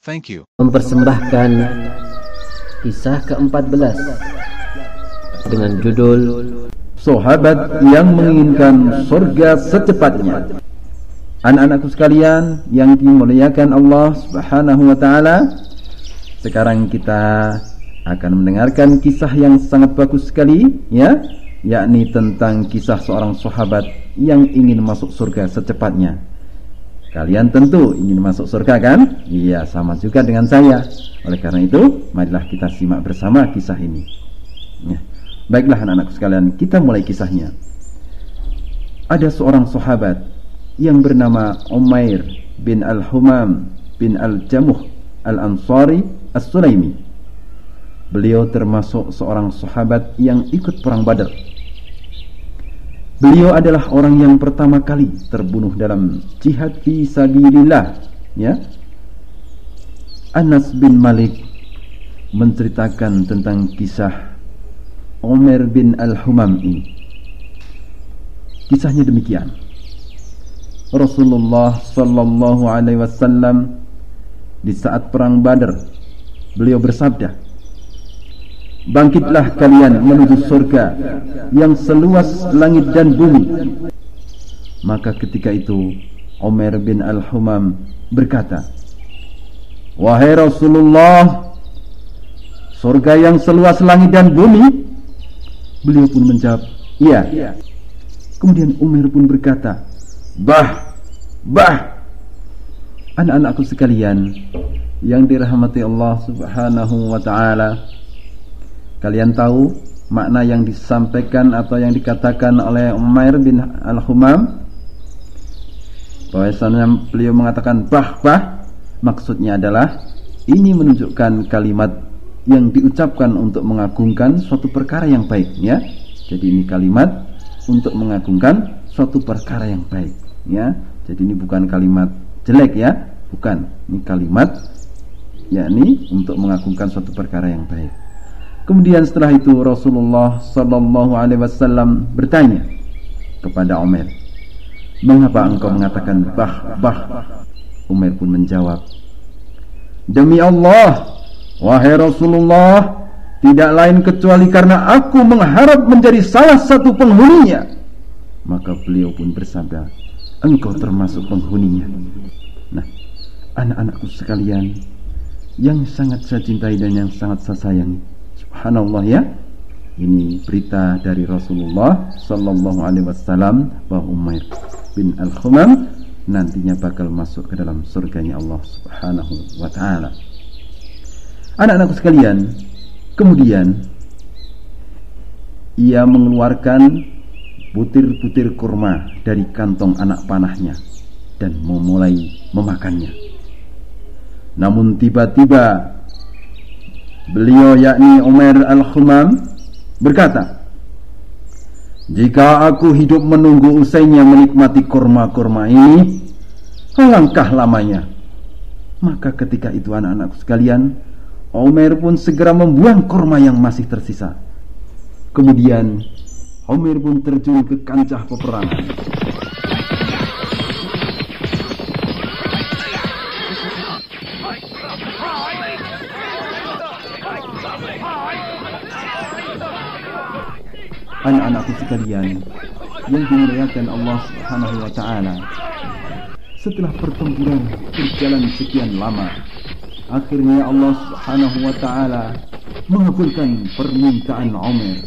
Thank you. mempersembahkan kisah ke-14 dengan judul sahabat yang menginginkan surga secepatnya. Anak-anakku sekalian yang dimuliakan Allah Subhanahu wa taala, sekarang kita akan mendengarkan kisah yang sangat bagus sekali ya, yakni tentang kisah seorang sahabat yang ingin masuk surga secepatnya. Kalian tentu ingin masuk surga kan? Iya, sama juga dengan saya. Oleh karena itu, marilah kita simak bersama kisah ini. Ya. Baiklah anak-anakku sekalian, kita mulai kisahnya. Ada seorang sahabat yang bernama Umair bin Al-Humam bin Al-Jamuh Al-Ansari As-Sulaimi. Beliau termasuk seorang sahabat yang ikut perang Badar. Beliau adalah orang yang pertama kali terbunuh dalam jihad fi sabilillah, ya. Anas bin Malik menceritakan tentang kisah Umar bin Al-Humam ini. Kisahnya demikian. Rasulullah sallallahu alaihi wasallam di saat perang Badar beliau bersabda Bangkitlah kalian menuju surga yang seluas langit dan bumi Maka ketika itu Umar bin Al-Humam berkata Wahai Rasulullah Surga yang seluas langit dan bumi Beliau pun menjawab Iya Kemudian Umar pun berkata Bah, bah. Anak-anakku sekalian yang dirahmati Allah Subhanahu wa taala. Kalian tahu makna yang disampaikan atau yang dikatakan oleh Umair bin Al-Humam? Bahwasanya beliau mengatakan bah, bah. Maksudnya adalah ini menunjukkan kalimat yang diucapkan untuk mengagungkan suatu perkara yang baik ya. Jadi ini kalimat untuk mengagungkan suatu perkara yang baik ya jadi ini bukan kalimat jelek ya bukan ini kalimat yakni untuk mengagungkan suatu perkara yang baik kemudian setelah itu Rasulullah Sallallahu Alaihi Wasallam bertanya kepada Umar mengapa engkau mengatakan bah bah Umar pun menjawab demi Allah wahai Rasulullah tidak lain kecuali karena aku mengharap menjadi salah satu penghuninya maka beliau pun bersabda engkau termasuk penghuninya. Nah, anak-anakku sekalian yang sangat saya cintai dan yang sangat saya sayangi. Subhanallah ya. Ini berita dari Rasulullah sallallahu alaihi wasallam bahwa Umair bin Al-Khumam nantinya bakal masuk ke dalam surganya Allah Subhanahu wa taala. Anak-anakku sekalian, kemudian ia mengeluarkan butir-butir kurma dari kantong anak panahnya dan memulai memakannya. Namun tiba-tiba beliau yakni Umar Al-Khumam berkata, "Jika aku hidup menunggu usainya menikmati kurma-kurma ini, alangkah lamanya." Maka ketika itu anak-anakku sekalian, Umar pun segera membuang kurma yang masih tersisa. Kemudian Umar pun terjun ke kancah peperangan. Anak-anakku sekalian yang dimuliakan Allah Subhanahu wa taala. Setelah pertempuran berjalan sekian lama, akhirnya Allah Subhanahu wa taala mengabulkan permintaan Umar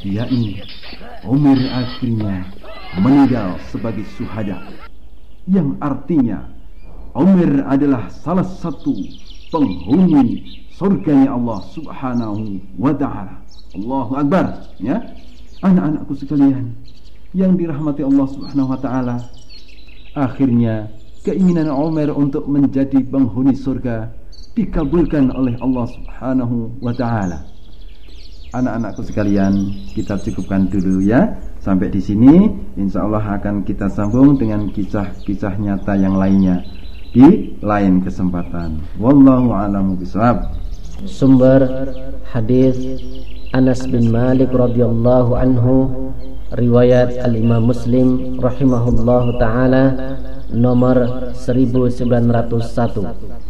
yakni Umar akhirnya meninggal sebagai suhada yang artinya Umar adalah salah satu penghuni surganya Allah Subhanahu wa taala. Allahu akbar ya. Anak-anakku sekalian yang dirahmati Allah Subhanahu wa taala. Akhirnya keinginan Umar untuk menjadi penghuni surga dikabulkan oleh Allah Subhanahu wa taala. Anak-anakku sekalian, kita cukupkan dulu ya. Sampai di sini, insya Allah akan kita sambung dengan kisah-kisah nyata yang lainnya di lain kesempatan. Wallahu a'lamu bishawab. Sumber hadis Anas bin Malik radhiyallahu anhu riwayat Al Imam Muslim rahimahullahu taala nomor 1901